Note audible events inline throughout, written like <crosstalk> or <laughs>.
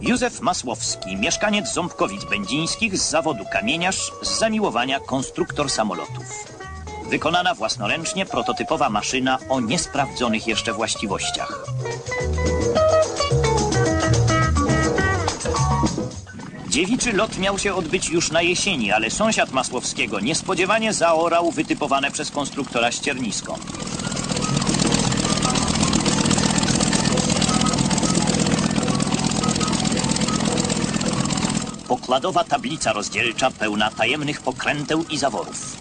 Józef Masłowski, mieszkaniec Ząbkowic Będzińskich z zawodu kamieniarz, z zamiłowania konstruktor samolotów. Wykonana własnoręcznie prototypowa maszyna o niesprawdzonych jeszcze właściwościach. Dziewiczy lot miał się odbyć już na jesieni, ale sąsiad Masłowskiego niespodziewanie zaorał wytypowane przez konstruktora ściernisko. Pokładowa tablica rozdzielcza pełna tajemnych pokręteł i zaworów.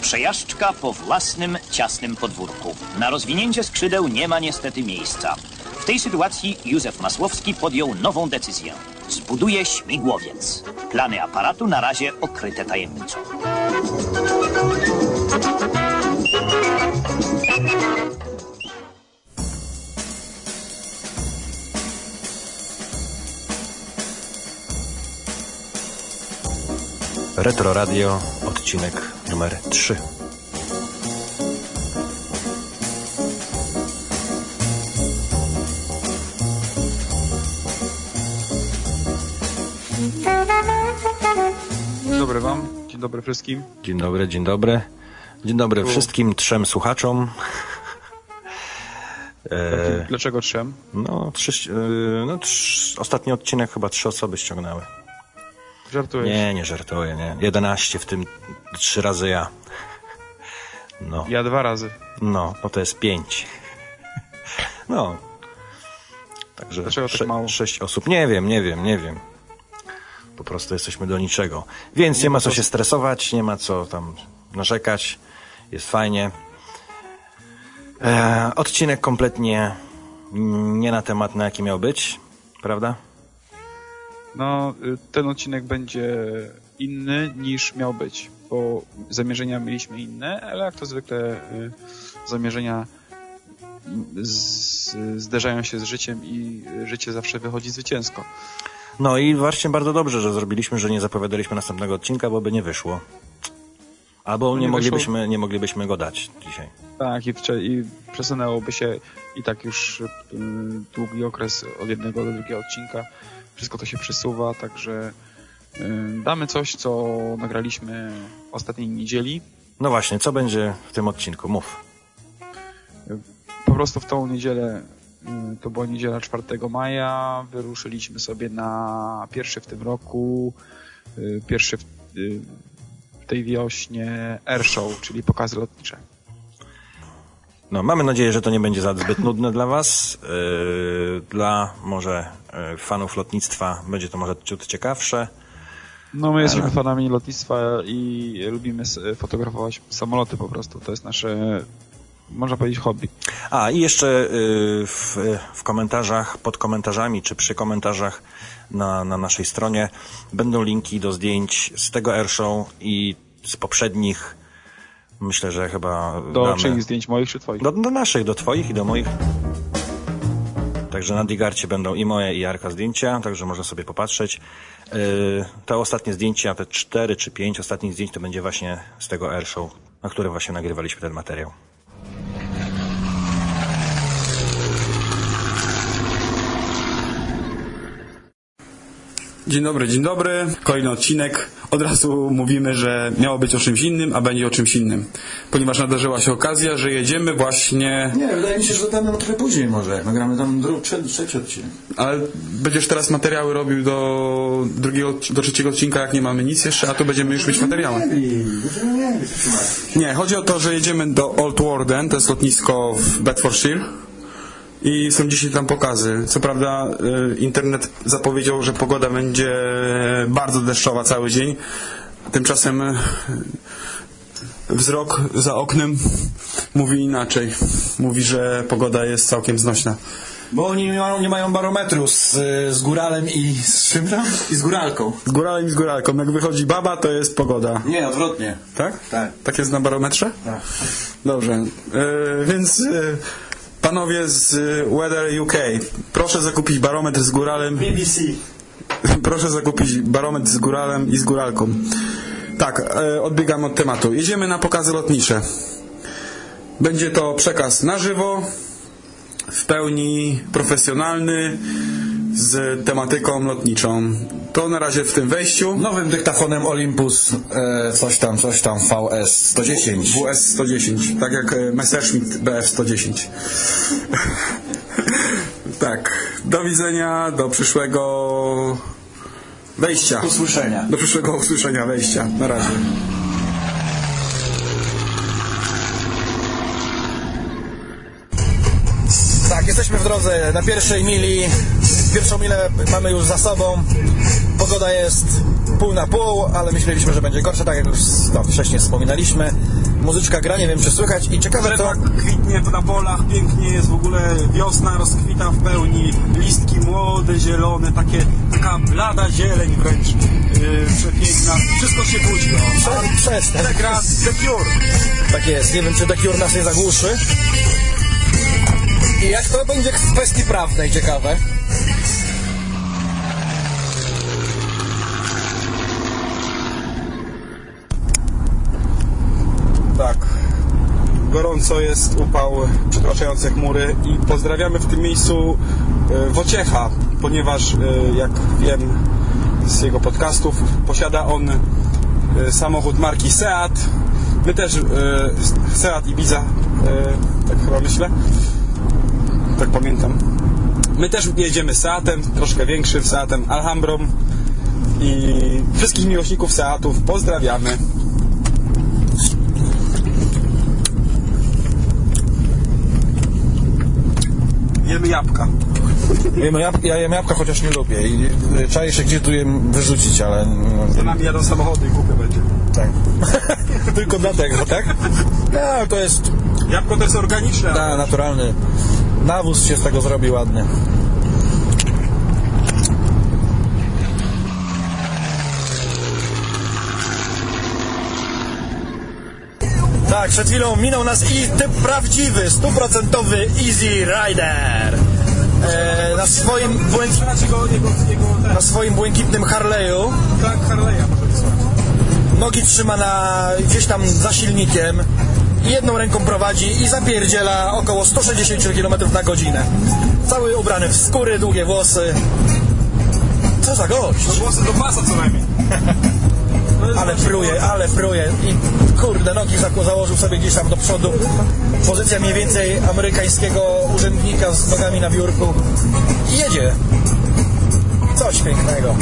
Przejażdżka po własnym, ciasnym podwórku. Na rozwinięcie skrzydeł nie ma niestety miejsca. W tej sytuacji Józef Masłowski podjął nową decyzję. Zbuduje śmigłowiec. Plany aparatu na razie okryte tajemnicą. Retro Radio, odcinek numer 3. Dzień dobry Wam, dzień dobry wszystkim. Dzień dobry, dzień dobry. Dzień dobry wszystkim trzem słuchaczom. E, Dlaczego trzem? no, trzy, e, no trz, ostatni odcinek chyba trzy osoby ściągnęły. Żartujesz? Nie, nie żartuję, nie. 11, w tym trzy razy ja. No, Ja dwa razy. no, no to jest pięć. No. Także Dlaczego tak mało? sześć osób. Nie wiem, nie wiem, nie wiem. Po prostu jesteśmy do niczego. Więc nie ma co się stresować, nie ma co tam narzekać. Jest fajnie. E, odcinek kompletnie nie na temat, na jaki miał być, prawda? No, y, ten odcinek będzie inny niż miał być, bo zamierzenia mieliśmy inne, ale jak to zwykle y, zamierzenia z, zderzają się z życiem i życie zawsze wychodzi zwycięsko. No i właśnie bardzo dobrze, że zrobiliśmy, że nie zapowiadaliśmy następnego odcinka, bo by nie wyszło. Albo nie, nie moglibyśmy, nie moglibyśmy go dać dzisiaj. Tak, i, i przesunęłoby się i tak już y, długi okres od jednego do drugiego odcinka. Wszystko to się przesuwa, także y, damy coś, co nagraliśmy ostatniej niedzieli. No właśnie, co będzie w tym odcinku? Mów. Po prostu w tą niedzielę, y, to była niedziela 4 maja, wyruszyliśmy sobie na pierwszy w tym roku, y, pierwszy w, w tej wiośnie airshow, czyli pokazy lotnicze. No, mamy nadzieję, że to nie będzie za zbyt nudne dla Was. Yy, dla może fanów lotnictwa będzie to może ciut ciekawsze. No my jesteśmy fanami lotnictwa i lubimy fotografować samoloty po prostu. To jest nasze, można powiedzieć, hobby. A i jeszcze yy, w, w komentarzach, pod komentarzami czy przy komentarzach na, na naszej stronie będą linki do zdjęć z tego airshow i z poprzednich. Myślę, że chyba Do damy... czyich zdjęć moich czy twoich? Do, do naszych, do twoich i do moich. Także na Digarcie będą i moje, i Jarka zdjęcia, także można sobie popatrzeć. Yy, te ostatnie zdjęcia, te cztery czy pięć ostatnich zdjęć, to będzie właśnie z tego airshow, na które właśnie nagrywaliśmy ten materiał. Dzień dobry, dzień dobry. Kolejny odcinek. Od razu mówimy, że miało być o czymś innym, a będzie o czymś innym. Ponieważ nadarzyła się okazja, że jedziemy właśnie... Nie, wydaje mi się, że damy trochę później może, jak nagramy tam trzeci, trzeci odcinek. Ale będziesz teraz materiały robił do drugiego, do trzeciego odcinka, jak nie mamy nic jeszcze, a tu będziemy już mieć materiały. Nie, chodzi o to, że jedziemy do Old Warden, to jest lotnisko w Bedfordshire. I są dzisiaj tam pokazy. Co prawda y, internet zapowiedział, że pogoda będzie bardzo deszczowa cały dzień. Tymczasem y, wzrok za oknem mówi inaczej. Mówi, że pogoda jest całkiem znośna. Bo oni nie mają, nie mają barometru z, z góralem i z czym tam? I z góralką. Z góralem i z góralką. Jak wychodzi baba, to jest pogoda. Nie, odwrotnie. Tak? Tak. Tak jest na barometrze? Tak. Dobrze. E, więc panowie z e, Weather UK, proszę zakupić barometr z góralem. BBC. <laughs> Proszę zakupić barometr z góralem i z góralką. Tak, e, odbiegam od tematu. Jedziemy na pokazy lotnicze. Będzie to przekaz na żywo, w pełni profesjonalny, z tematyką lotniczą. To na razie w tym wejściu. Nowym dyktafonem Olympus e, coś tam, coś tam VS 110. WS 110, tak jak e, Messerschmitt BF 110. <laughs> tak, do widzenia, do przyszłego wejścia. Usłyszenia. Do przyszłego usłyszenia, wejścia. Na razie. Jesteśmy w drodze na pierwszej mili. Pierwszą milę mamy już za sobą. Pogoda jest pół na pół, ale myśleliśmy, że będzie gorsza, tak jak już tam wcześniej wspominaliśmy. Muzyczka gra, nie wiem czy słychać i ciekawe co... Drzewa kwitnie na polach, pięknie jest w ogóle wiosna rozkwita w pełni, listki młode, zielone, takie, taka blada zieleń wręcz yy, przepiękna, wszystko się budzi. o. Prze- Przestań. Ta gra The Cure. Tak jest, nie wiem czy The Cure nas nie zagłuszy. I jak to będzie w kwestii prawnej ciekawe. Tak. Gorąco jest upał przekraczający chmury i pozdrawiamy w tym miejscu e, Wociecha, ponieważ e, jak wiem z jego podcastów posiada on e, samochód marki Seat. My też Seat Ibiza, tak chyba myślę. Tak pamiętam. My też jedziemy Seatem, troszkę większym Seatem Alhambrą i wszystkich miłośników Seatów pozdrawiamy. Jemy jabłka. Jem jab- ja jem jabłka, chociaż nie lubię. I y, czaję się gdzie tu jem wyrzucić, ale... no, Za nami jadą samochody i głupio będzie. Tak. <laughs> Tylko dlatego, tak? <laughs> No, to jest Jabłko to jest organiczne. da, naturalny. Nawóz się z tego zrobi ładny. Tak, przed chwilą minął nas i typ prawdziwy, stuprocentowy Easy Rider. E, na, swoim błęk... Na swoim błękitnym Harley'u tak Harley'a może wysłać. nogi trzyma na, gdzieś tam za silnikiem jedną ręką prowadzi i zapierdziela około 160 km na godzinę. Cały ubrany w skóry, długie włosy. Co za gość! Włosy do pasa co najmniej. <laughs> Ale pruje, ale pruje i kurde, nogi za- założył sobie gdzieś tam do przodu. Pozycja mniej więcej amerykańskiego urzędnika z nogami na biurku. I jedzie. Coś pięknego.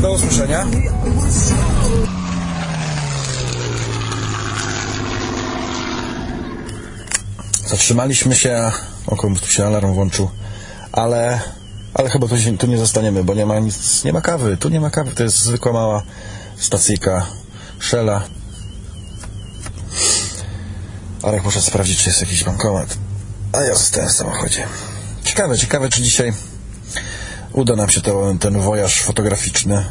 Do usłyszenia. Zatrzymaliśmy się, o komuś tu się alarm włączył, ale, ale chyba tu, się, tu nie zostaniemy, bo nie ma nic, nie ma kawy, tu nie ma kawy, to jest zwykła mała stacyjka Shella. Ale muszę sprawdzić, czy jest jakiś bankomat. A ja zostałem w samochodzie. Ciekawe, ciekawe, czy dzisiaj uda nam się to, ten wojaż fotograficzny.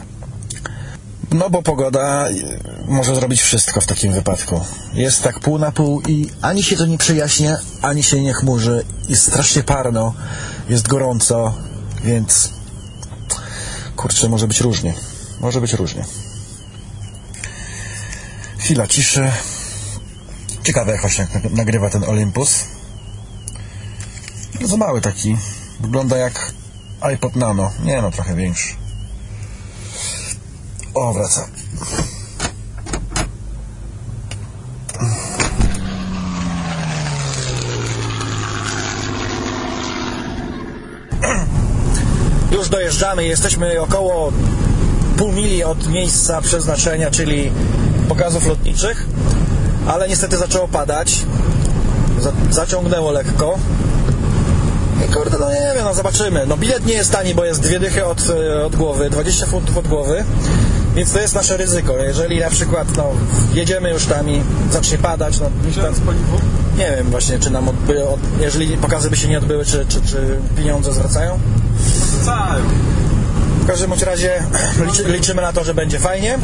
No bo pogoda y, może zrobić wszystko w takim wypadku. Jest tak pół na pół i ani się to nie przejaśnia, ani się nie chmurzy. Jest strasznie parno, jest gorąco, więc kurczę, może być różnie. Może być różnie. Chwila ciszy. Ciekawe jak właśnie nagrywa ten Olympus. Za mały taki. Wygląda jak iPod Nano. Nie no, trochę większy. O, wraca. Już dojeżdżamy, jesteśmy około pół mili od miejsca przeznaczenia, czyli pokazów lotniczych, ale niestety zaczęło padać. Za, zaciągnęło lekko. I kurde, no nie wiem, no zobaczymy. No bilet nie jest tani, bo jest dwie dychy od, e, od głowy, 20 funtów od głowy, więc to jest nasze ryzyko. Jeżeli na przykład no, jedziemy już tam i zacznie padać, no paliwo. nie wiem właśnie, czy nam odby, od, jeżeli pokazy by się nie odbyły, czy, czy, czy pieniądze zwracają. Cały. W każdym bądź razie <clears throat> liczy, liczymy na to, że będzie fajnie.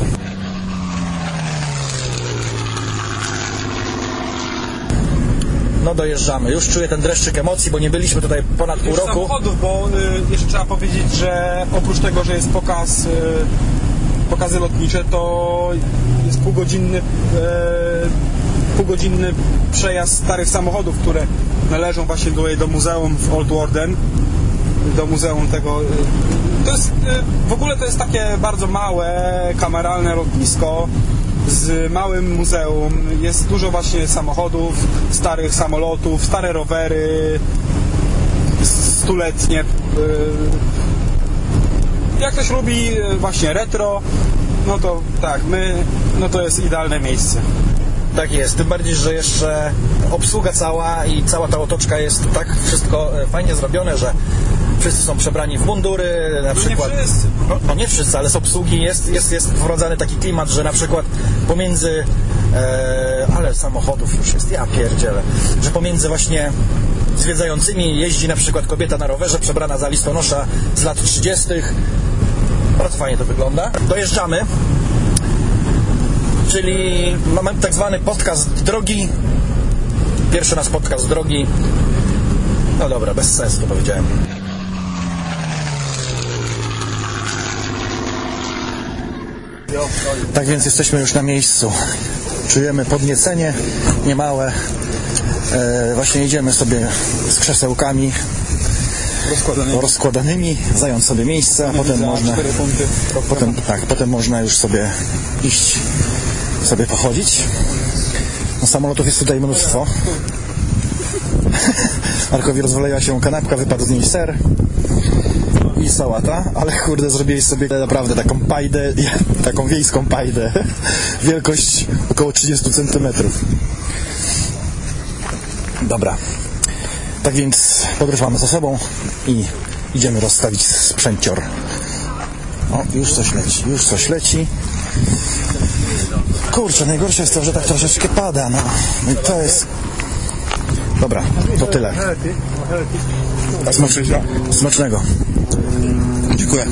No dojeżdżamy. Już czuję ten dreszczyk emocji, bo nie byliśmy tutaj ponad pół roku. samochodów, bo y, jeszcze trzeba powiedzieć, że oprócz tego, że jest pokaz y, pokazy lotnicze, to jest półgodzinny, e, półgodzinny przejazd starych samochodów, które należą właśnie tutaj do muzeum w Old Warden, do muzeum tego. e, To jest, e, w ogóle to jest takie bardzo małe, kameralne lotnisko z małym muzeum. Jest dużo właśnie samochodów, starych samolotów, stare rowery, stuletnie. Jak ktoś lubi e, właśnie retro, no to tak, my, no to jest idealne miejsce. Tak jest, tym bardziej, że jeszcze obsługa cała i cała ta otoczka jest tak wszystko e, fajnie zrobione, że wszyscy są przebrani w mundury, na przykład... wszyscy. No, no nie wszyscy, ale z obsługi jest, jest, jest wprowadzany taki klimat, że na przykład pomiędzy... E, ale samochodów już jest, ja pierdzielę, że pomiędzy właśnie zwiedzającymi jeździ na przykład kobieta na rowerze przebrana za listonosza z lat 30. Bardzo fajnie to wygląda. Dojeżdżamy czyli mamy tak zwany podcast drogi. Pierwszy nas podcast drogi. No dobra, bez sensu to powiedziałem. Tak więc jesteśmy już na miejscu. Czujemy podniecenie niemałe. E, właśnie idziemy sobie z krzesełkami Rozkładane. rozkładanymi, zająć sobie miejsce, a potem można... punkty. Potem, tak, potem można już sobie iść, sobie pochodzić. No, samolotów jest tutaj mnóstwo. <laughs> Markowi rozwaliła się kanapka, wypadł z niej ser i sałata, ale kurde, zrobiłeś sobie naprawdę taką pajdę, <laughs> taką wiejską pajdę. <laughs> Wielkość około 30 cm. Dobra. Tak więc podróż mamy za sobą i idziemy rozstawić sprzęcior. O, już coś leci, już coś leci. Kurczę, najgorsze jest to, że tak troszeczkę pada, no. No i to jest... Dobra, to tyle. Smacznego. Smacznego. Dziękuję.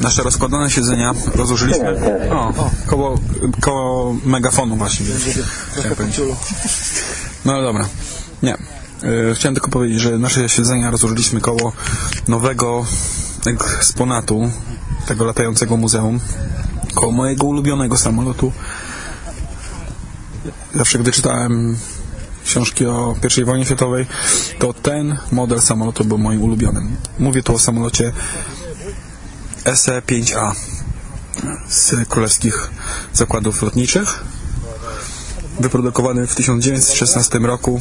Nasze rozkładane siedzenia rozłożyliśmy o, koło, koło megafonu właśnie. No ale dobra. Nie. E, Chciałem tylko powiedzieć, że nasze siedzenia rozłożyliśmy koło nowego eksponatu tego latającego muzeum. Koło mojego ulubionego samolotu. Zawsze gdy czytałem książki o I wojnie światowej, to ten model samolotu był moim ulubionym. Mówię tu o samolocie SE-5A z Królewskich Zakładów Lotniczych. Wyprodukowany w 1916 roku.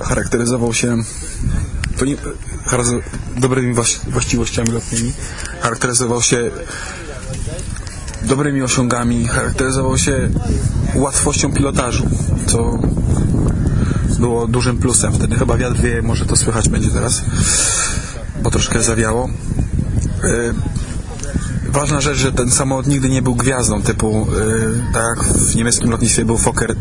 Charakteryzował się dobrymi właś- właściwościami lotnymi. Charakteryzował się dobrymi osiągami. Charakteryzował się łatwością pilotażu, co było dużym plusem. Wtedy chyba wiatr wieje, może to słychać będzie teraz, bo troszkę zawiało. Y, Ważna rzecz, że ten samolot nigdy nie był gwiazdą typu, y, tak jak w niemieckim lotnictwie był Fokker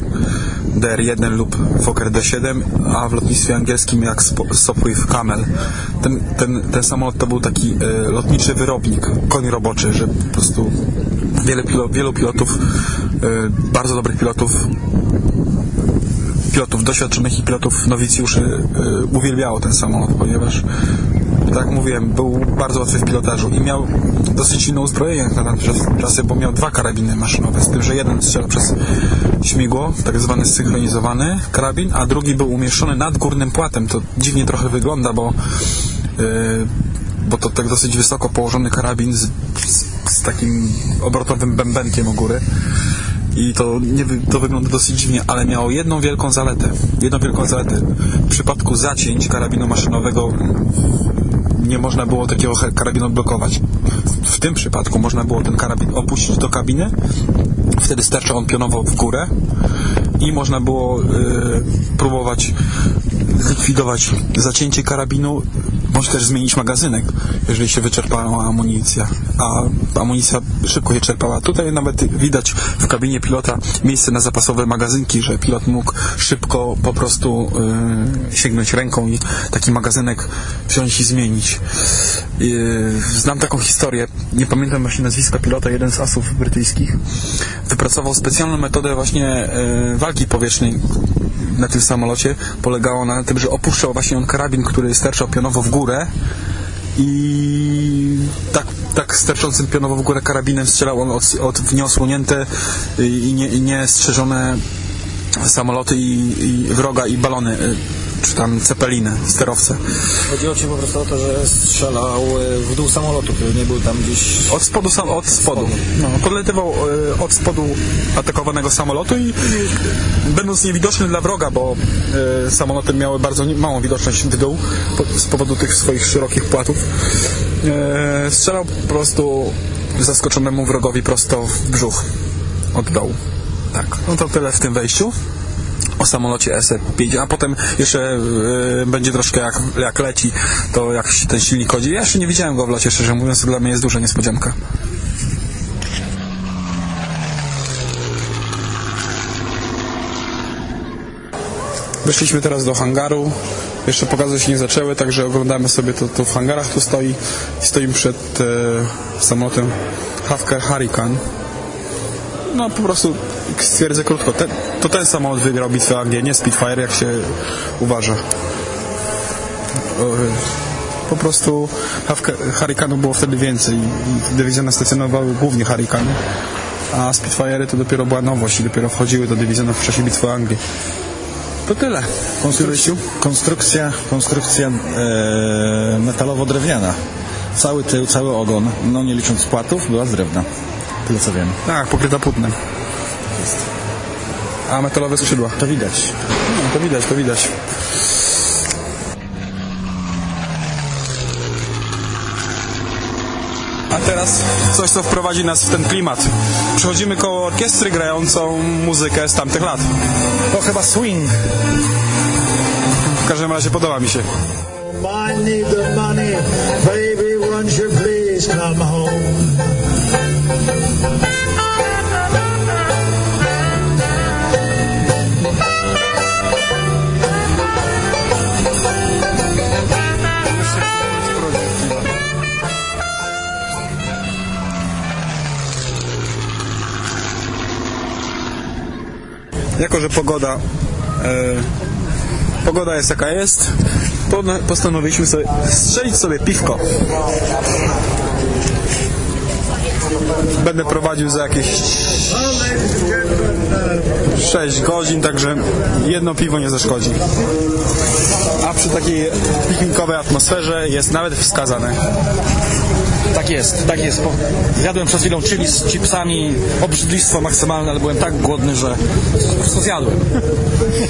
DR1 lub Fokker D7, a w lotnictwie angielskim jak Sopwith Camel. Ten, ten, ten samolot to był taki y, lotniczy wyrobnik, koń roboczy, że po prostu wiele pilo, wielu pilotów, bardzo dobrych pilotów pilotów doświadczonych i pilotów nowicjuszy y, uwielbiało ten samolot, ponieważ tak jak mówiłem, był bardzo łatwy w pilotażu i miał dosyć inne uzbrojenie na tamte czas- czasy, bo miał dwa karabiny maszynowe, z tym, że jeden strzela przez śmigło, tak zwany zsynchronizowany karabin, a drugi był umieszczony nad górnym płatem. To dziwnie trochę wygląda, bo y, bo to tak dosyć wysoko położony karabin z, z, z takim obrotowym bębenkiem u góry i to, nie, to wygląda dosyć dziwnie, ale miało jedną wielką zaletę. Jedną wielką zaletę. W przypadku zacięć karabinu maszynowego nie można było takiego karabinu blokować. W, w tym przypadku można było ten karabin opuścić do kabiny, wtedy sterczał on pionowo w górę i można było y, próbować zlikwidować zacięcie karabinu, bądź też zmienić magazynek, jeżeli się wyczerpała amunicja. A amunicja szybko się czerpała. Tutaj nawet widać w kabinie pilota miejsce na zapasowe magazynki, że pilot mógł szybko po prostu y, sięgnąć ręką i taki magazynek wziąć i zmienić. Y, znam taką historię, nie pamiętam właśnie nazwiska pilota, jeden z asów brytyjskich wypracował specjalną metodę właśnie y, walki powietrznej na tym samolocie polegało na tym, że opuszczał właśnie on karabin, który sterczał pionowo w górę i tak, tak sterczącym pionowo w górę karabinem strzelał on od, od w nieosłonięte i, nie, i niestrzeżone samoloty i, i wroga i balony, czy tam cepeliny, sterowce. Chodziło ci po prostu o to, że strzelał e, w dół samolotu, który nie był tam gdzieś... Od spodu, sam, od spodu. No, podlatywał e, od spodu atakowanego samolotu i, i będąc niewidoczny dla wroga, bo e, samoloty miały bardzo małą widoczność w dół po, z powodu tych swoich szerokich płatów, strzelał po prostu zaskoczonemu wrogowi prosto w brzuch od dołu. Tak, no to tyle w tym wejściu o samolocie SE-5, a potem jeszcze e, będzie troszkę jak, jak leci, to jak ten silnik chodzi. Ja jeszcze nie widziałem go w locie, szczerze mówiąc, to dla mnie jest duża niespodzianka. Weszliśmy teraz do hangaru. Jeszcze pokazy się nie zaczęły, także oglądamy sobie to, to w hangarach. Tu stoi, stoimy przed e, samolotem Hawker Hurricane. No po prostu stwierdzę krótko, ten, to ten samolot wygrał bitwę Anglii, nie Spitfire, jak się uważa. Po prostu Hurricane'ów było wtedy więcej i dywizjony stacjonowały głównie Hurricane, a Spitfire'y to dopiero była nowość i dopiero wchodziły do dywizjonów w czasie bitwy Anglii. To tyle. Konstrukcja, konstrukcja, konstrukcja e, metalowo-drewniana. Cały tył, cały ogon, no nie licząc płatów, była z drewna. Tyle co wiem. Tak, pokryta płótnem. A metalowe skrzydła. To widać. No, to widać, to widać. A teraz coś, co wprowadzi nas w ten klimat. Przechodzimy koło orkiestry grającą muzykę z tamtych lat. To chyba swing. W każdym razie podoba mi się. I need the money, baby, won't you please come Jako, że pogoda e, pogoda jest jaka jest, postanowiliśmy sobie strzelić sobie piwko. Będę prowadził za jakieś 6 godzin, także jedno piwo nie zaszkodzi. A przy takiej piknikowej atmosferze jest nawet wskazane. Tak jest, tak jest. Po- Zjadłem przed chwilą chili z chipsami, obrzydlistwo maksymalne, ale byłem tak głodny, że po prostu zjadłem.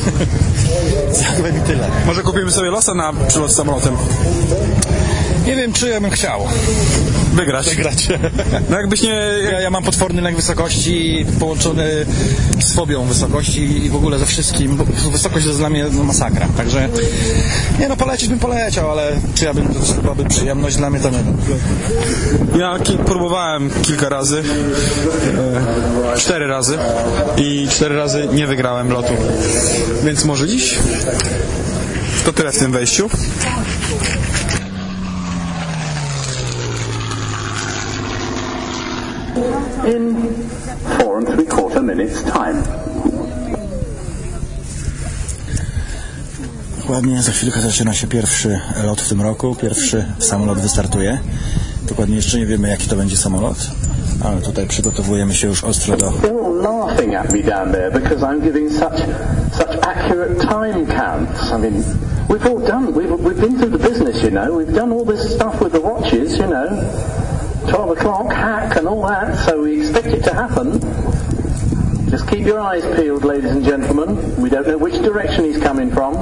<laughs> zjadłem i tyle. Może kupimy sobie losa na przylot samolotem. Nie wiem, czy ja bym chciał Wygrać. wygrać. <laughs> No jakbyś nie... Ja, ja mam potworny lęk wysokości połączony z fobią wysokości i w ogóle ze wszystkim. Wysokość jest dla mnie no, masakra. Także nie no, polecieć bym poleciał, ale czy ja bym to byłaby przyjemność dla mnie to nie wiem. Ja ki- próbowałem kilka razy, e, cztery razy i cztery razy nie wygrałem lotu. Więc może dziś? To tyle w tym wejściu. In four and three quarter minutes' time. Dokładnie, za chwilkę zaczyna się pierwszy lot w tym roku. Pierwszy samolot wystartuje. Dokładnie jeszcze nie wiemy, jaki to będzie samolot, ale tutaj przygotowujemy się już ostro do we've all done. We've we've been through the business, you know. We've done all this stuff with the watches, you know. Twelve o'clock, hack, and all that. So we expect it to happen. Just keep your eyes peeled, ladies and gentlemen. We don't know which direction he's coming from.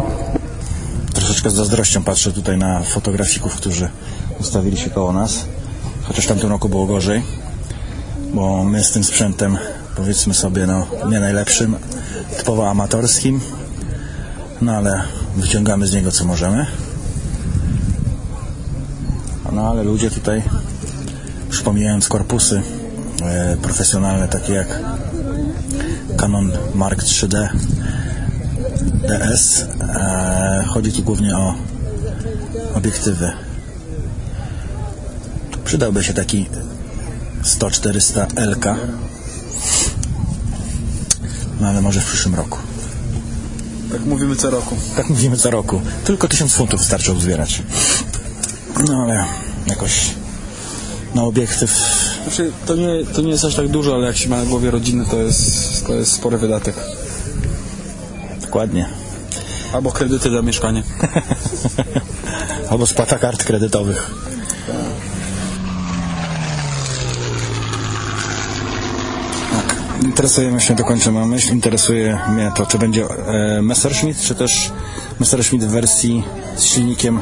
Troszeczkę z zazdrością patrzę tutaj na fotografików, którzy ustawili się koło nas. Chociaż w tamtym roku było gorzej, bo my z tym sprzętem, powiedzmy sobie, no nie najlepszym, typowo amatorskim, no ale wyciągamy z niego co możemy. No ale ludzie tutaj, już pomijając korpusy e, profesjonalne, takie jak Canon Mark 3D, DS. E, chodzi tu głównie o obiektywy. Przydałby się taki 100-400 LK. No ale może w przyszłym roku. Tak mówimy co roku. Tak mówimy co roku. Tylko tysiąc funtów wystarczy uzbierać. No ale jakoś na obiektyw Znaczy, to nie, to nie jest aż tak dużo, ale jak się ma na głowie rodzinę, to jest, to jest spory wydatek. dokładnie. Albo kredyty za mieszkanie. <laughs> Albo spłata kart kredytowych. Tak. Interesuje mnie, dokończę myśl, interesuje mnie to, czy będzie e, Messerschmitt, czy też Messerschmitt w wersji z silnikiem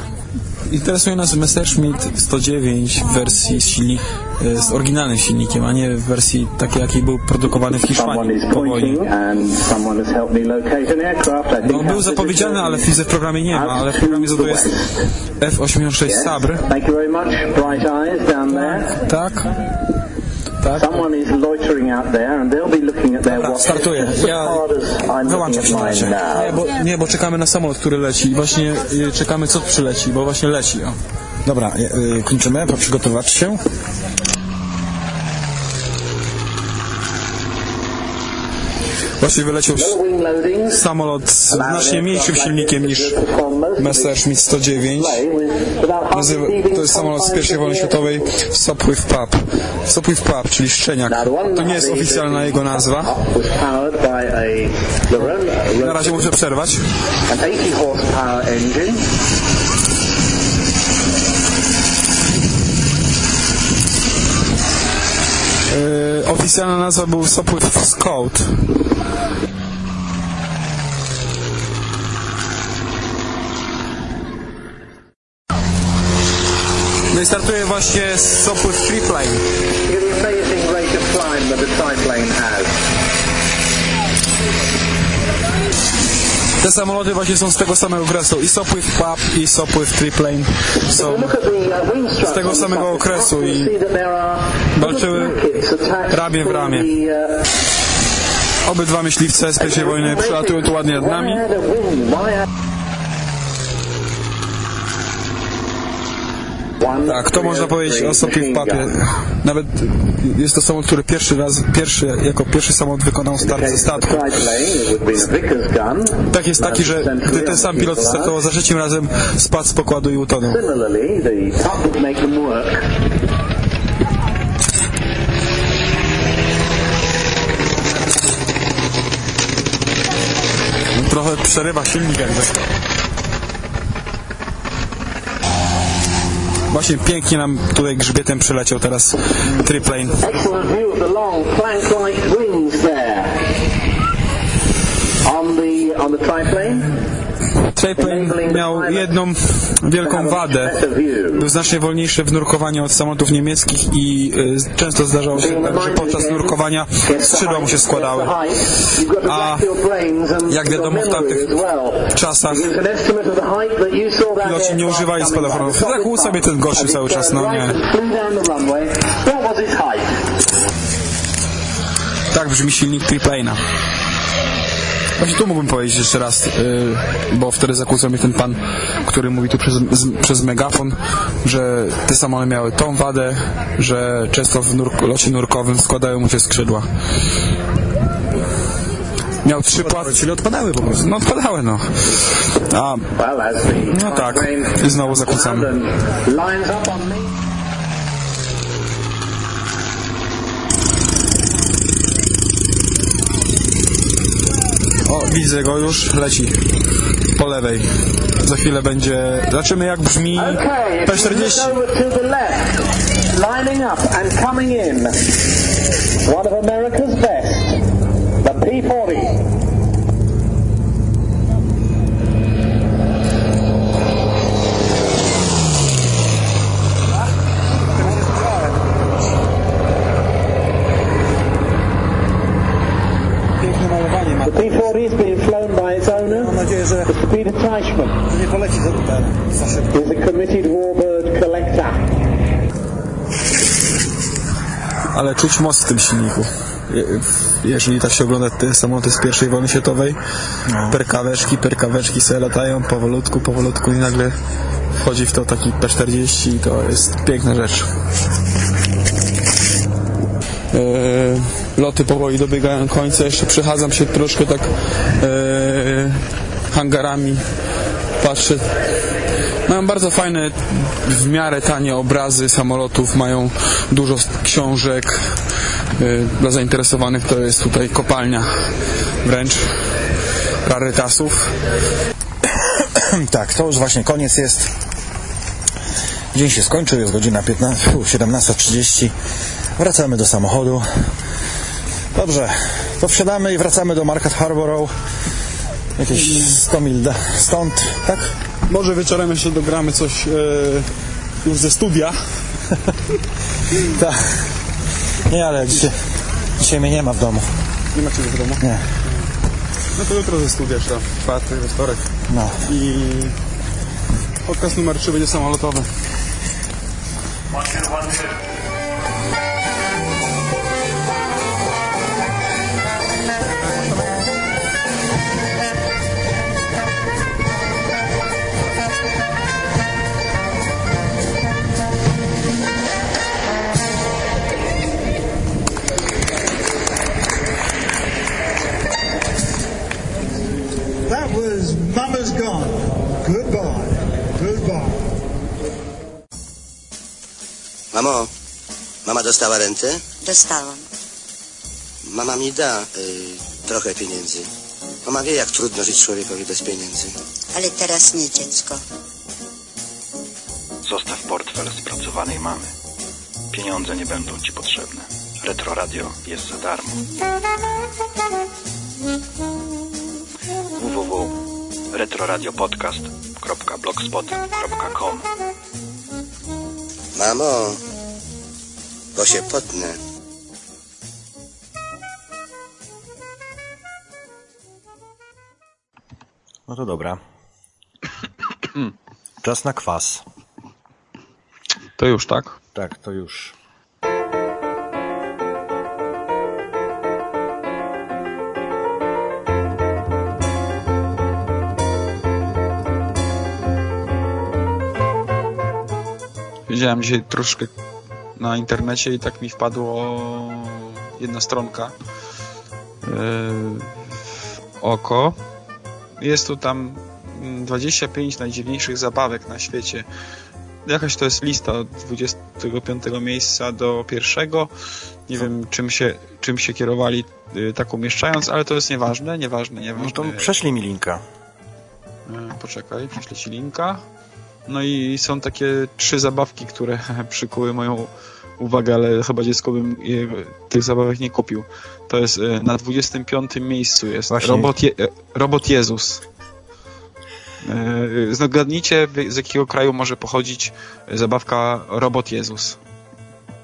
Interesuje nas Messerschmitt 109 w wersji z, silnik, e, z oryginalnym silnikiem, a nie w wersji takiej, jakiej był produkowany w Hiszpanii is po wojnie. No, był zapowiedziany, ale w, w programie nie ma, ale w programie za to jest F-86 Yes. Sabr. Tak. Tak. Someone is loitering out there and they'll be looking at their watches. startuję. Ja as hard as I'm wyłączam się na razie. Nie bo, nie, bo czekamy na samolot, który leci. I właśnie y, czekamy, co przyleci, bo właśnie leci. O. Dobra, e, e, kończymy, przygotować się. Właśnie wyleciał samolot z znacznie mniejszym silnikiem niż Messerschmitt 109. Nazywa, to jest samolot z pierwszej wojny światowej Sopwith Pup. Sopwith Pup, czyli szczeniak. To nie jest oficjalna jego nazwa. Na razie muszę przerwać. Yy, oficjalna nazwa był Sopwith Scout. No i startuje właśnie Sopwith Triplane. Look at the rate of climb that the triplane has. Te samoloty właśnie są z tego samego okresu. I Sopwith Pup i Sopwith Triplane są z tego samego okresu i walczyły ramię w ramię. Obydwa myśliwce z pierwszej wojny przylatują tu ładnie nad nami. Tak, to można powiedzieć o machine Pupie. gun. Nawet jest to samolot, który pierwszy raz, pierwszy, jako pierwszy samolot wykonał start ze statku. Tak jest taki, że gdy ten sam pilot startował za trzecim razem, spadł z pokładu i utonął. Trochę przerywa silnik jakby. Właśnie pięknie nam tutaj grzbietem przyleciał teraz triplane. Excellent view of the long plank-like wings there. On the on the triplane, Triplane miał jedną wielką wadę. Był znacznie wolniejszy w nurkowaniu od samolotów niemieckich i y, często zdarzało się tak, że podczas nurkowania skrzydła mu się składały. A jak wiadomo w tamtych czasach piloci nie używali spadochronów. Zakłuł sobie ten gościu cały czas, no nie. Tak brzmi silnik triplane'a. Właśnie tu mógłbym powiedzieć jeszcze raz, yy, bo wtedy zakłócał mnie ten pan, który mówi tu przez, z, przez megafon, że te samoloty miały tą wadę, że często w nurk, locie nurkowym składają mu się skrzydła. Miał trzy płaty. Czyli odpadały po prostu. No odpadały, no. A, No tak. I znowu zakłócamy. Lines up on me. O, widzę go już, leci po lewej. Za chwilę będzie... Zobaczymy jak brzmi Okay, if you P40. look over to the left, lining up and coming in, one of America's best, the P-40. Piękne malowanie ma. The P-40 is being flown by its owner, Mam nadzieję, że Za szybko. He's a committed warbird collector. ale czuć moc w tym silniku. Je- Jeżeli tak się ogląda te samoloty z pierwszej wojny światowej, perkaweczki, perkaweczki sobie latają powolutku, powolutku i nagle wchodzi w to taki P-40 i to jest piękna rzecz. Eee, loty powoli dobiegają końca, jeszcze przechadzam się troszkę tak eee, hangarami. Patrzę. Mają bardzo fajne, w miarę tanie obrazy samolotów, mają dużo książek. Y, Dla zainteresowanych to jest tutaj kopalnia wręcz rarytasów. <clears throat> Tak, to już właśnie koniec jest. Dzień się skończył, jest godzina 15, fu, 17.30. Wracamy do samochodu. Dobrze, to wsiadamy i wracamy do Market Harborough. Jakieś 100 mil da- stąd, tak? Może wieczorem jeszcze dogramy coś e, już ze studia. <laughs> Tak. Nie, ale dzisiaj, dzisiaj mnie nie ma w domu. Nie macie w domu? Nie. No to jutro ze studia, czy tam czwartek, we wtorek. No. I podcast numer 3 będzie samolotowy. That Mamo, mama dostała rentę? Dostałam. Mama mi da y, trochę pieniędzy. Mama wie, jak trudno żyć człowiekowi bez pieniędzy. Ale teraz nie dziecko. Zostaw portfel spracowanej mamy. Pieniądze nie będą ci potrzebne. Retro Radio jest za darmo. <laughs> www.retroradiopodcast.blogspot.com Mamo, bo się potnę. No to dobra. Czas na kwas. To już tak? Tak, to już. Wiedziałem dzisiaj troszkę na internecie i tak mi wpadło jedna stronka yy, oko. Jest tu tam mm, 25 najdziwniejszych zabawek na świecie. Jakaś to jest lista od 25 miejsca do pierwszego. Nie wiem, czym się, czym się kierowali yy, tak umieszczając, ale to jest nieważne, nieważne, No nieważne. to prześlij mi linka. E, Poczekaj, prześlę ci linka. No i są takie trzy zabawki, które <laughs> przykuły moją uwagę, ale chyba dziecko bym tych zabawek nie kupił. To jest e, na 25 miejscu jest Właśnie. robot, Je, e, robot Jezus. E, Zgadnijcie, z jakiego kraju może pochodzić zabawka Robot Jezus.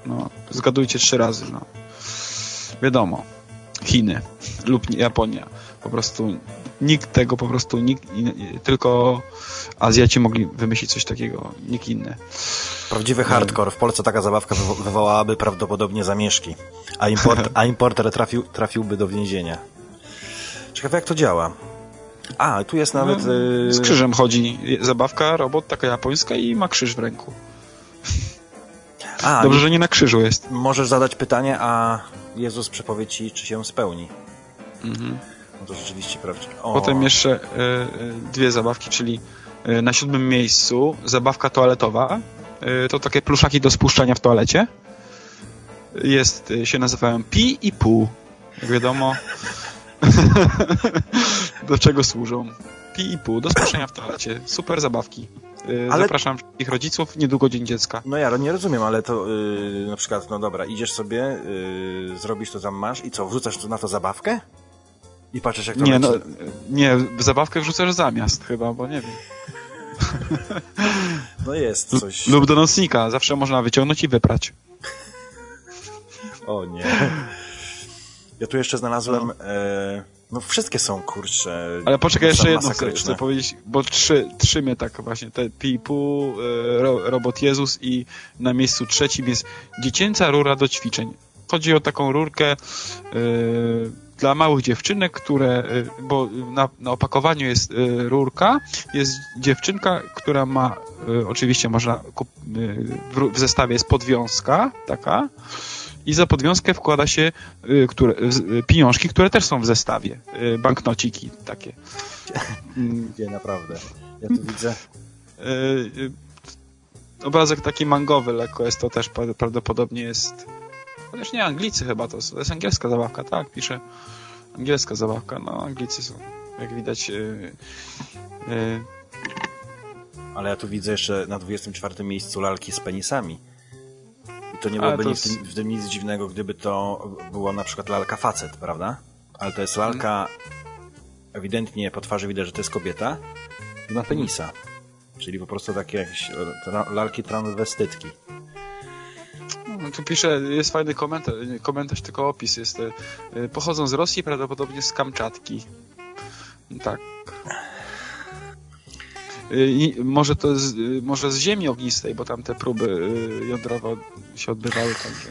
No, zgadujcie trzy razy. No. Wiadomo. Chiny lub Japonia. Po prostu nikt tego, po prostu nikt, tylko Azjaci mogli wymyślić coś takiego, nikt inny. Prawdziwy hardcore. W Polsce taka zabawka wywo- wywołałaby prawdopodobnie zamieszki, a, import, <laughs> a importer trafił, trafiłby do więzienia. Ciekawe jak to działa. A, tu jest nawet... y, Z krzyżem chodzi zabawka, robot taka japońska i ma krzyż w ręku. A, Dobrze, że nie na krzyżu jest. Możesz zadać pytanie, a Jezus przepowie ci, czy się spełni. Mhm. No to rzeczywiście prawdziwe. O, Potem jeszcze e, e, dwie zabawki, czyli e, na siódmym miejscu zabawka toaletowa. To takie pluszaki do spuszczania w toalecie. Jest, się nazywają pi i pół. Jak wiadomo, <laughs> do czego służą. Pi i pół, do spuszczania w toalecie. Super zabawki. Ale- Zapraszam wszystkich rodziców, niedługo Dzień Dziecka. No ja nie rozumiem, ale to yy, na przykład, no dobra, idziesz sobie, yy, zrobisz to tam masz i co, wrzucasz na to zabawkę? I patrzysz jak to Nie, leci? no, nie, zabawkę wrzucasz zamiast chyba, bo nie wiem. <laughs> no jest coś. Lub do nocnika, zawsze można wyciągnąć i wyprać. O nie. Ja tu jeszcze znalazłem, e, no wszystkie są, kurczę, Ale poczekaj, jeszcze jedno chcę, chcę powiedzieć, bo trzy, trzy mnie tak właśnie, te Pipu, e, ro, Robot Jezus i na miejscu trzecim jest dziecięca rura do ćwiczeń. Chodzi o taką rurkę e, dla małych dziewczynek, które, e, bo na, na opakowaniu jest e, rurka, jest dziewczynka, która ma, e, oczywiście można, w, zestawie jest podwiązka taka, i za podwiązkę wkłada się y, które, y, pieniążki, które też są w zestawie. Y, banknociki takie. <laughs> Gdzie naprawdę. Ja tu widzę. Y, y, obrazek taki mangowy lekko jest to też pra- prawdopodobnie jest chociaż nie Anglicy chyba to, to jest angielska zabawka, tak, pisze angielska zabawka, no Anglicy są jak widać y, y, Ale ja tu widzę jeszcze na 24 miejscu lalki z penisami. I to nie byłoby to nic, w, jest- tym, w tym nic dziwnego, gdyby to było na przykład lalka facet, prawda? Ale to jest lalka, ewidentnie po twarzy widać, że to jest kobieta i ma penisa. Czyli po prostu takie jakieś lalki transwestytki. No, tu pisze, jest fajny komentarz, komentarz, tylko opis jest. y, y, Pochodzą z Rosji, prawdopodobnie z Kamczatki. Tak. Y, i może to z, może z ziemi ognistej, bo tam te próby jądrowe się odbywały, także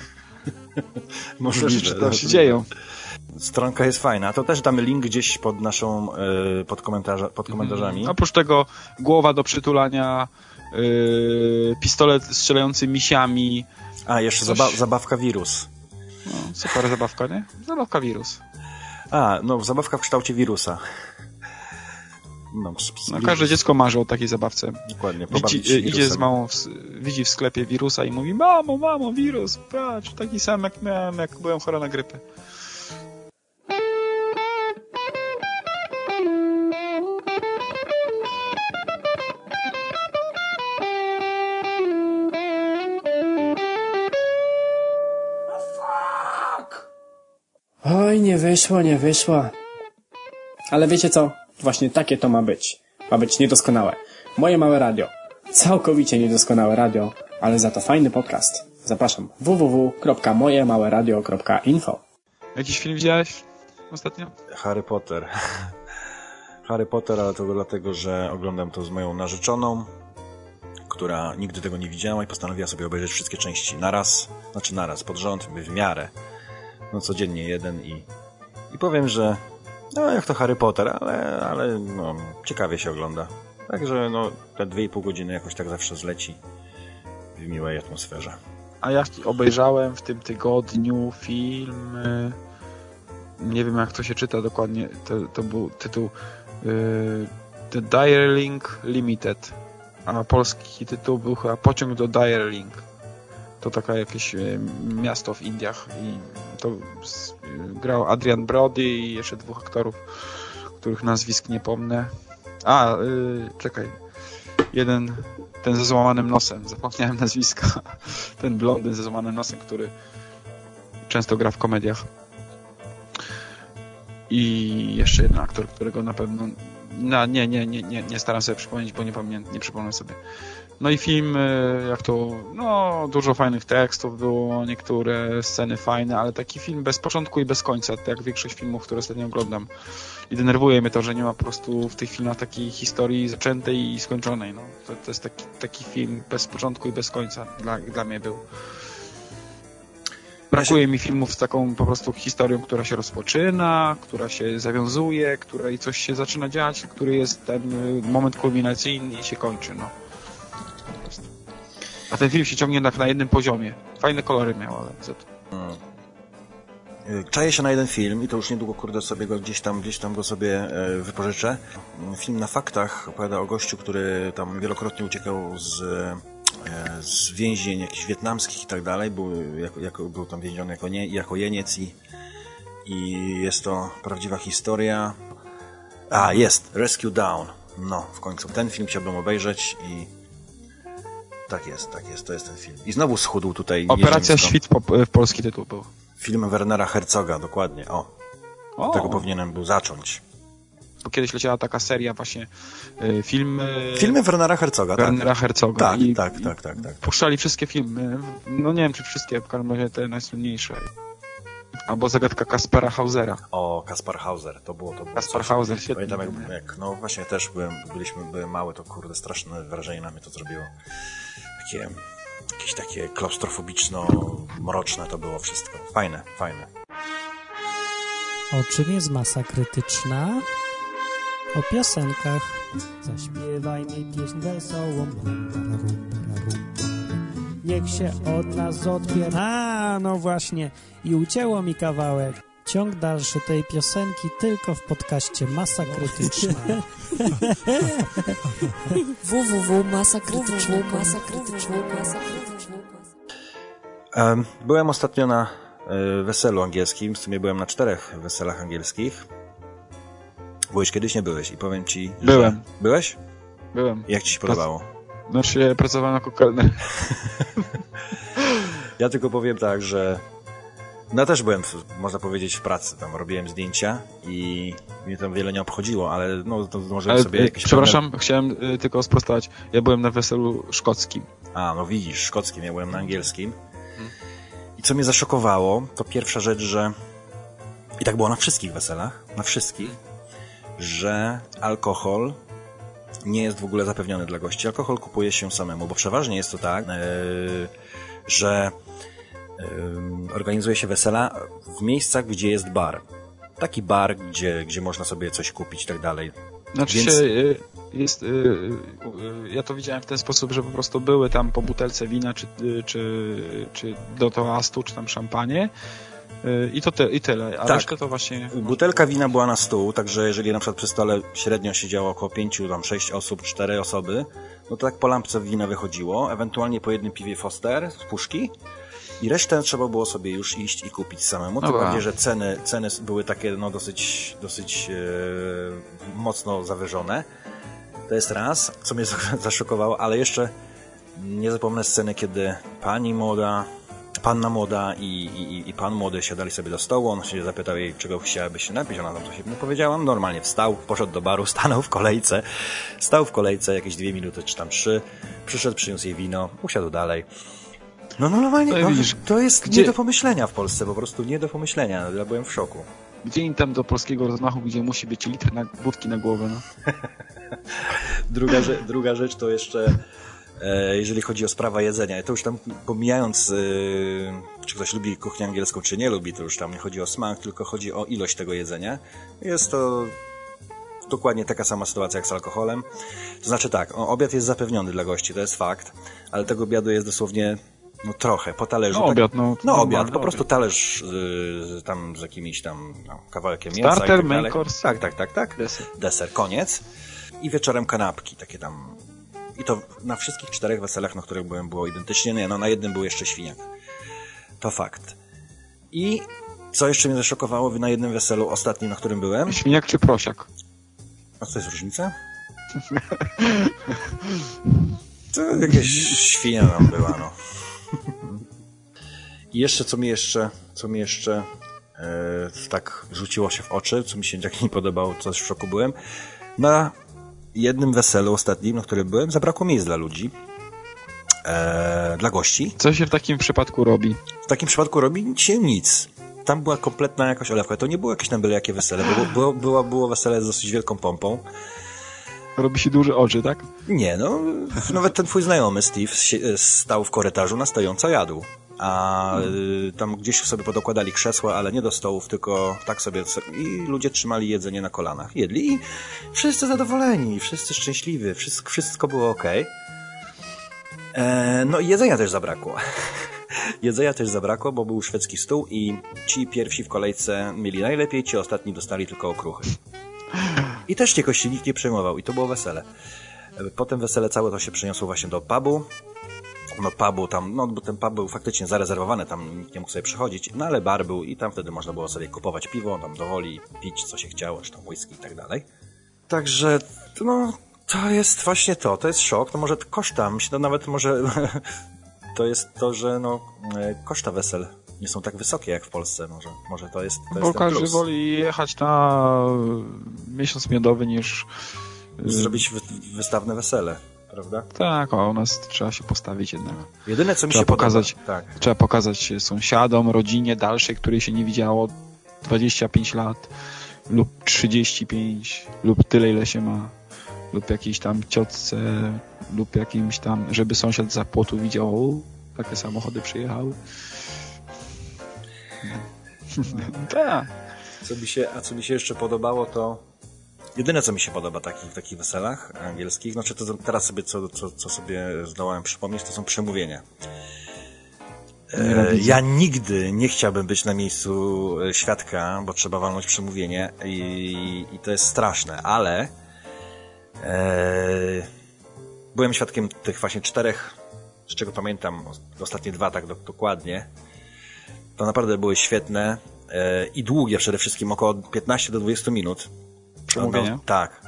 <laughs> Możliwe. rzeczy tam się dzieją. Stronka jest fajna. To też damy link gdzieś pod naszą, e, pod, komentarza, pod komentarzami. Oprócz tego głowa do przytulania, pistolet strzelający misiami. A, jeszcze Coś- zaba zabawka wirus. No, super zabawka, nie? Zabawka wirus. A, no zabawka w kształcie wirusa. No, No, każde dziecko marzy o takiej zabawce. Dokładnie, Widzi, y, idzie z małą, w, widzi w sklepie wirusa i mówi mamo, mamo, wirus, patrz, taki sam jak miałem, jak byłem chora na grypę. Oj, nie wyszło, nie wyszło. Ale wiecie co? Właśnie takie to ma być. Ma być niedoskonałe. Moje małe radio. Całkowicie niedoskonałe radio, ale za to fajny podcast. Zapraszam www.mojemałeradio.info Jakiś film widziałeś ostatnio? Harry Potter. <laughs> Harry Potter, ale to dlatego, że oglądam to z moją narzeczoną, która nigdy tego nie widziała i postanowiła sobie obejrzeć wszystkie części naraz, znaczy naraz, pod rząd, w miarę. No codziennie jeden i, i powiem, że no jak to Harry Potter, ale, ale no, ciekawie się ogląda. Także no, te dwie i pół godziny jakoś tak zawsze zleci w miłej atmosferze. A ja obejrzałem w tym tygodniu film. y, Nie wiem jak to się czyta dokładnie. To, to był tytuł y, The Direlink Limited. A polski tytuł był chyba Pociąg do Direlink. To taka jakieś y, miasto w Indiach i to grał Adrian Brody i jeszcze dwóch aktorów, których nazwisk nie pomnę. A, y, czekaj. Jeden, ten ze złamanym nosem, zapomniałem nazwiska. <laughs> Ten blondyn ze złamanym nosem, który często gra w komediach. I jeszcze jeden aktor, którego na pewno. No, nie, nie, nie, nie, nie staram sobie przypomnieć, bo nie pamiętam, nie przypomnę sobie. No i film, y, jak to, no, dużo fajnych tekstów było, niektóre sceny fajne, ale taki film bez początku i bez końca, tak jak większość filmów, które ostatnio oglądam. I denerwuje mnie to, że nie ma po prostu w tych filmach takiej historii zaczętej i skończonej. No. To, to jest taki, taki film bez początku i bez końca dla, dla mnie był. Brakuje mi filmów z taką po prostu historią, która się rozpoczyna, która się zawiązuje, której coś się zaczyna dziać, który jest ten y, moment kulminacyjny i się kończy. No. A ten film się ciągnie tak na jednym poziomie. Fajne kolory miał, ale co to? Y, Czaję się na jeden film i to już niedługo, kurde, sobie go gdzieś tam, gdzieś tam go sobie e, wypożyczę. Film na faktach opowiada o gościu, który tam wielokrotnie uciekał z, z więzień jakichś wietnamskich i tak dalej. Był, jako, jako, był tam więziony jako, nie, jako jeniec i, i jest to prawdziwa historia. A, jest, Rescue Down. No, w końcu. Ten film chciałbym obejrzeć i tak jest, tak jest, to jest ten film. I znowu schudł tutaj Operacja. Świt po, w polski tytuł był. Film Wernera Herzoga, dokładnie. O, O, tego powinienem był zacząć. Bo kiedyś leciała taka seria właśnie y, filmy Filmy Wernera Herzoga, tak. Wernera Herzoga. Tak, I, tak, tak, tak, tak. puszczali wszystkie filmy. No nie wiem, czy wszystkie, w każdym razie te najsłynniejsze. Albo zagadka Kaspera Hausera. O, Kaspar Hauser, to było to. Było Kaspar coś. Hauser, świetny Pamiętam, jak, jak, no właśnie też byłem, byliśmy, byłem mały, to kurde, straszne wrażenie na mnie to zrobiło. Takie, jakieś takie klaustrofobiczno-mroczne to było wszystko. Fajne, fajne. O czym jest masa krytyczna? O piosenkach. Zaśpiewaj mi pieśń wesołą. Niech się od nas odpier... A, no właśnie. I ucięło mi kawałek. Ciąg dalszy tej piosenki tylko w podcaście Masa Krytyczna. <laughs> www.masakrytyczna.com Em, Byłem ostatnio na e, weselu angielskim, w sumie byłem na czterech weselach angielskich. Byłeś kiedyś, nie byłeś i powiem ci, że... Byłem. Byłeś? Byłem. Jak ci się podobało? Znaczy, ja pracowałem jako kelner. <laughs> Ja tylko powiem tak, że no też byłem, można powiedzieć, w pracy. Tam robiłem zdjęcia i mnie tam wiele nie obchodziło, ale no to możemy Ale, sobie y, jakieś... przepraszam, chciałem y, tylko sprostować. Ja byłem na weselu szkockim. A, no widzisz, szkockim, ja byłem na angielskim. I co mnie zaszokowało, to pierwsza rzecz, że i tak było na wszystkich weselach, na wszystkich, że alkohol nie jest w ogóle zapewniony dla gości. Alkohol kupuje się samemu, bo przeważnie jest to tak, yy, że organizuje się wesela w miejscach, gdzie jest bar. Taki bar, gdzie, gdzie można sobie coś kupić i tak dalej. Znaczy Więc- się, y, jest, y, ja to widziałem w ten sposób, że po prostu były tam po butelce wina, czy, czy, czy do toastu, czy tam szampanie i to te, i tyle, a Tak. resztę to właśnie... Butelka wina była na stół, także jeżeli na przykład przy stole średnio siedziało około pięciu, tam sześć osób, cztery osoby, no to tak po lampce wina wychodziło, ewentualnie po jednym piwie Foster z puszki i resztę trzeba było sobie już iść i kupić samemu. Tym Dobra. bardziej, że ceny, ceny były takie no dosyć, dosyć e, mocno zawyżone. To jest raz, co mnie <laughs> zaszokowało, ale jeszcze nie zapomnę sceny, kiedy pani młoda, panna młoda i, i, i pan młody siadali sobie do stołu, on się zapytał jej, czego chciałaby się napić, ona tam coś mu powiedziała, on normalnie wstał, poszedł do baru, <laughs> stanął w kolejce, stał w kolejce jakieś dwie minuty czy tam trzy, przyszedł, przyniósł jej wino, usiadł dalej. No, no normalnie, No no, widzisz, to jest gdzie- nie do pomyślenia w Polsce, po prostu nie do pomyślenia, ja byłem w szoku. Gdzie im tam do polskiego rozmachu, gdzie musi być litr na, wódki na głowę, no. <laughs> Druga, druga rzecz to jeszcze, jeżeli chodzi o sprawę jedzenia, to już tam pomijając, e, czy ktoś lubi kuchnię angielską, czy nie lubi, to już tam nie chodzi o smak, tylko chodzi o ilość tego jedzenia. Jest to dokładnie taka sama sytuacja jak z alkoholem. To znaczy tak, obiad jest zapewniony dla gości, to jest fakt, ale tego obiadu jest dosłownie no trochę, po talerzu. No tak- obiad, no, No obiad, po obiad. prostu talerz y, tam z jakimiś tam no, kawałkiem mięsa Starter, tak main course. Tak, tak, tak, tak. Deser. Deser, koniec. I wieczorem kanapki, takie tam. I to na wszystkich czterech weselach, na których byłem, było identycznie. Nie, no na jednym był jeszcze świniak. To fakt. I co jeszcze mnie zaszokowało na jednym weselu, ostatnim, na którym byłem? Świniak czy prosiak? A co jest różnica? To jakaś świnia nam była, no. I jeszcze, co mi jeszcze, co mi jeszcze e, tak rzuciło się w oczy, co mi się tak nie podobało, co w szoku byłem. Na jednym weselu ostatnim, na którym byłem, zabrakło miejsc dla ludzi, e, dla gości. Co się w takim przypadku robi? W takim przypadku robi się nic. Tam była kompletna jakaś olewka. To nie było jakieś tam byle jakie wesele. Było, było, było, było wesele z dosyć wielką pompą. Robi się duże oczy, tak? Nie, no, nawet ten twój znajomy Steve stał w korytarzu na stojąco jadł. A y, tam gdzieś sobie podokładali krzesła, ale nie do stołów, tylko tak sobie. I ludzie trzymali jedzenie na kolanach. Jedli i wszyscy zadowoleni, wszyscy szczęśliwi, wszystko, wszystko było ok. E, no i jedzenia też zabrakło. <laughs> jedzenia też zabrakło, bo był szwedzki stół i ci pierwsi w kolejce mieli najlepiej, ci ostatni dostali tylko okruchy. I też się nikt nie przejmował i to było wesele. E, Potem wesele całe to się przeniosło właśnie do pubu. No pubu tam, no bo ten pub był faktycznie zarezerwowany, tam nikt nie mógł sobie przychodzić, no ale bar był i tam wtedy można było sobie kupować piwo, tam do woli, pić co się chciało, czy tam whisky i tak dalej. Także, no, to jest właśnie to, to jest szok, to może koszta, myślę, nawet może <laughs> to jest to, że no, e, koszta wesel nie są tak wysokie jak w Polsce, może, może to jest, to Bo jest każdy plus. woli jechać na miesiąc miodowy niż... Zrobić wy, wystawne wesele, prawda? Tak, a u nas trzeba się postawić jednak. Jedyne, co mi trzeba się podoba- pokazać, tak. Trzeba pokazać sąsiadom, rodzinie dalszej, której się nie widziało 25 lat lub 35 lub tyle, ile się ma lub jakiejś tam ciotce lub jakimś tam, żeby sąsiad za płotu widział o, takie samochody przyjechały. <laughs> tak. Co mi się, a co mi się jeszcze podobało, to jedyne, co mi się podoba takich, w takich weselach angielskich, znaczy to teraz sobie, co, co, co sobie zdołałem przypomnieć, to są przemówienia. E. Ja nigdy nie chciałbym być na miejscu e, świadka, bo trzeba walnąć przemówienie i, i to jest straszne, ale e, byłem świadkiem tych właśnie czterech, z czego pamiętam ostatnie dwa tak do, dokładnie. To naprawdę były świetne e, i długie przede wszystkim, około 15 do 20 minut. Przemówienia? No, tak.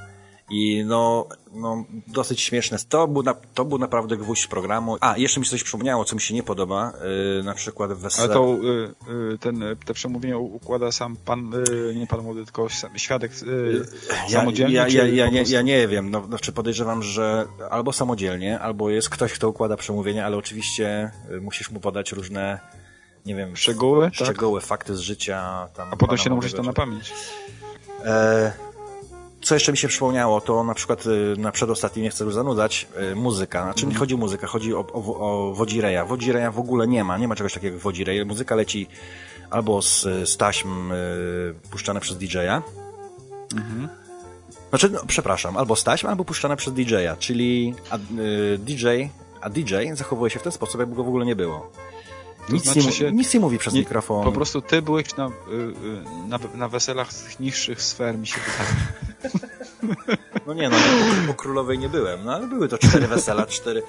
I no, no, dosyć śmieszne. To był, na, to był naprawdę gwóźdź programu. A, jeszcze mi się coś przypomniało, co mi się nie podoba. Yy, na przykład wesele... Ale to y, y, ten, y, te przemówienie układa sam pan, y, nie pan młody, tylko sam, świadek y, Ja, samodzielnie? ja, ja, ja, nie, ja nie wiem. No, znaczy podejrzewam, że albo samodzielnie, albo jest ktoś, kto układa przemówienie, ale oczywiście musisz mu podać różne, nie wiem... Szczegóły, tak? Szczegóły, fakty z życia. Tam A potem się nauczysz to na pamięć. E, co jeszcze mi się przypomniało, to na przykład y, na przedostatnim, nie chcę już zanudzać, y, muzyka. Znaczy nie chodzi o muzykę, chodzi o, o, o Wodzireja. Wodzireja w ogóle nie ma, nie ma czegoś takiego jak Wodzirej. Muzyka leci albo z, z taśm y, puszczane przez DJ-a, znaczy, no, przepraszam, albo z taśm, albo puszczane przez DJ-a, czyli a, y, DJ, a DJ zachowuje się w ten sposób, jakby go w ogóle nie było. Nic, znaczy nie, się- nic nie mówi przez Nie, mikrofon. Po prostu ty byłeś na, y, y, na, na weselach z tych niższych sfer, mi się wydaje. No nie, no, u królowej nie byłem, no ale były to cztery wesela, cztery...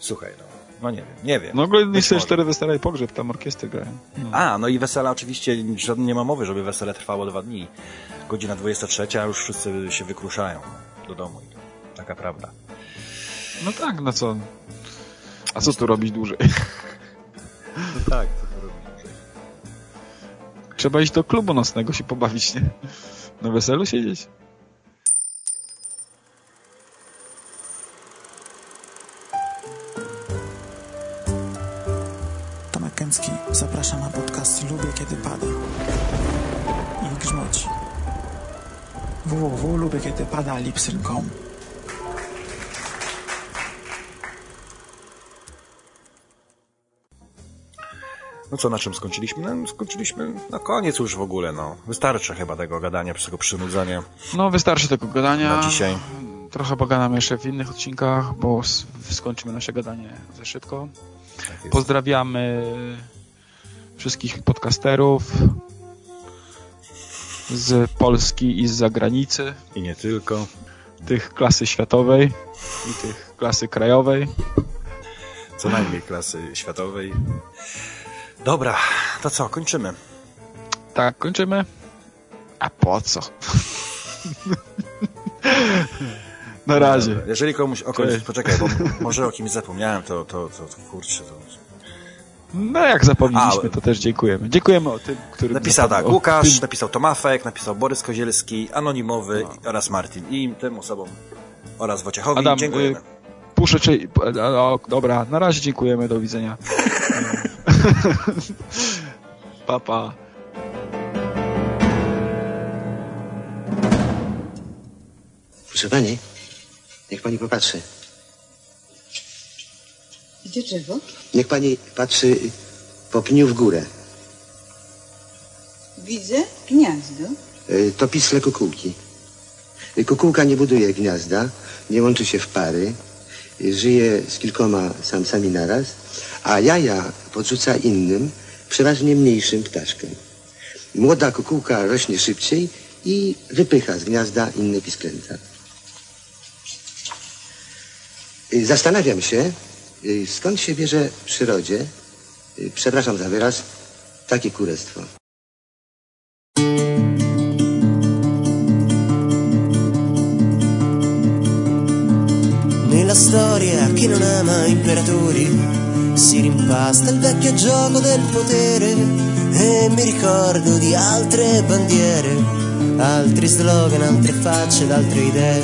Słuchaj, no, no nie wiem, nie wiem. No ogólnie może. cztery wesela i pogrzeb, tam orkiestry grają. No. A, no i wesela oczywiście, żadne nie ma mowy, żeby wesele trwało dwa dni. Godzina 23, a już wszyscy się wykruszają do domu. Taka prawda. no tak, no co? A co tu robić dłużej? No tak, to robi. Trzeba iść do klubu nocnego się pobawić, nie? Na weselu siedzieć? Tomek Kęcki zaprasza na podcast Lubię Kiedy Pada i Grzmoci. www.lubiekiedypada.lipsyn.com No co, na czym skończyliśmy? No, skończyliśmy na koniec już w ogóle, no. Wystarczy chyba tego gadania, tego przynudzania No wystarczy tego gadania. na dzisiaj. Trochę pogadamy jeszcze w innych odcinkach, bo skończymy nasze gadanie za szybko. Tak. Pozdrawiamy wszystkich podcasterów z Polski i z zagranicy, I nie tylko. tych klasy światowej i tych klasy krajowej. Co najmniej klasy światowej. Dobra, to co, kończymy. Tak, kończymy. A po co? <laughs> Na razie. Jeżeli komuś o Cześć. poczekaj, bo może o kimś zapomniałem, to, to, to, to kurczę, to... No jak zapomnieliśmy, A, to też dziękujemy. Dziękujemy o tym, który Napisał tak, Łukasz, tym- napisał Tomafek, napisał Borys Kozielski, Anonimowy No. oraz Martin. I tym osobom oraz Wojciechowi Adam, dziękujemy. y, Puszę czy... O, dobra, na razie dziękujemy, do widzenia. <laughs> <laughs> pa, pa. Proszę pani, niech pani popatrzy. Gdzie drzewo? Niech pani patrzy po pniu w górę. Widzę gniazdo. Y, To pisle kukułki. Kukułka nie buduje gniazda, nie łączy się w pary, żyje z kilkoma samcami naraz, a jaja podrzuca innym, przeważnie mniejszym ptaszkom. Młoda kukułka rośnie szybciej i wypycha z gniazda inne pisklęta. Zastanawiam się, y, skąd się bierze w przyrodzie, y, przepraszam za wyraz, takie kurestwo. Storia chi non ama imperatori si rimpasta il vecchio gioco del potere e mi ricordo di altre bandiere, altri slogan, altre facce, ed altre idee.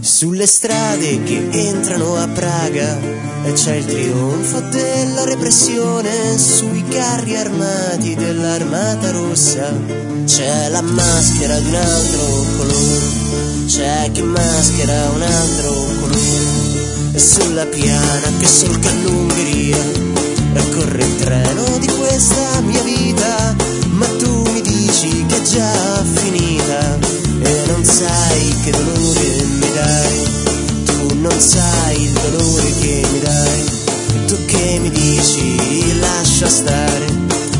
Sulle strade che entrano a Praga c'è il trionfo della repressione sui carri armati dell'armata rossa. C'è la maschera di un altro colore c'è chi maschera un altro colore e sulla piana che solca l'Ungheria corre il treno di questa mia vita ma tu mi dici che è già finita e non sai che dolore mi dai tu non sai il dolore che mi dai tu lascia stare.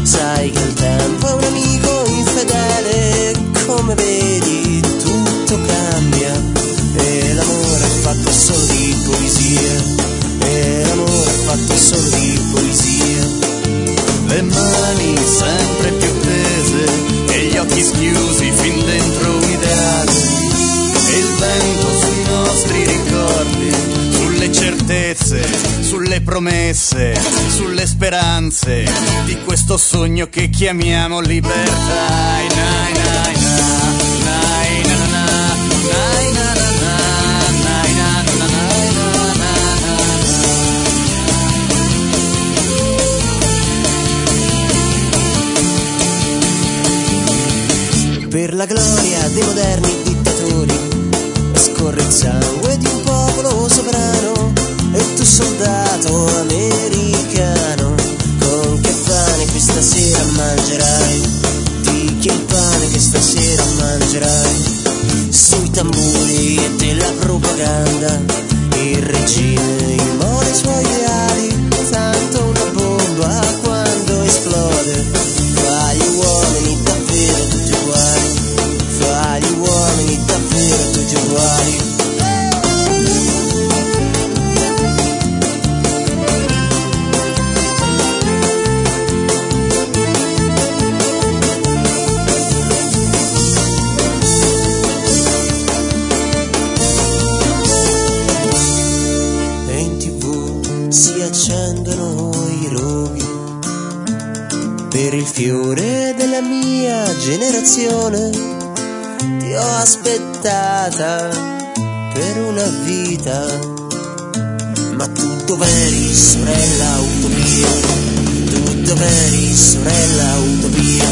Sai che il tempo è un amico infedele, come vedi. E l'amore è fatto solo di poesia, e l'amore è fatto solo di poesia. Le mani sempre più tese e gli occhi schiusi fin dentro un ideale. E il vento sui nostri ricordi, sulle certezze, sulle promesse, sulle speranze di questo sogno che chiamiamo libertà. Per la gloria dei moderni dittatori scorre il sangue di un popolo sovrano e tu soldato americano con che pane questa sera mangerai? Di che pane che stasera mangerai? Sui tamburi e della propaganda il regime immola i suoi ideali tanto una bomba quando esplode fiore della mia generazione ti ho aspettata per una vita. Ma tu dov'eri sorella utopia? Tu dov'eri sorella utopia?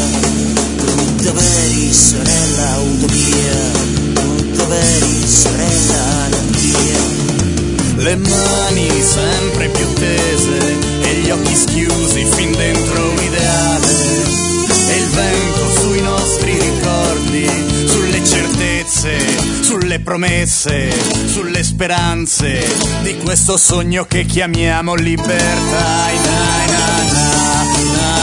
Tu dov'eri sorella utopia? Tu dov'eri sorella anarchia Le mani sempre più tese e gli occhi schiusi fin dentro un ideale. E il vento sui nostri ricordi, sulle certezze, sulle promesse, sulle speranze di questo sogno che chiamiamo libertà. Nai, nai, nai,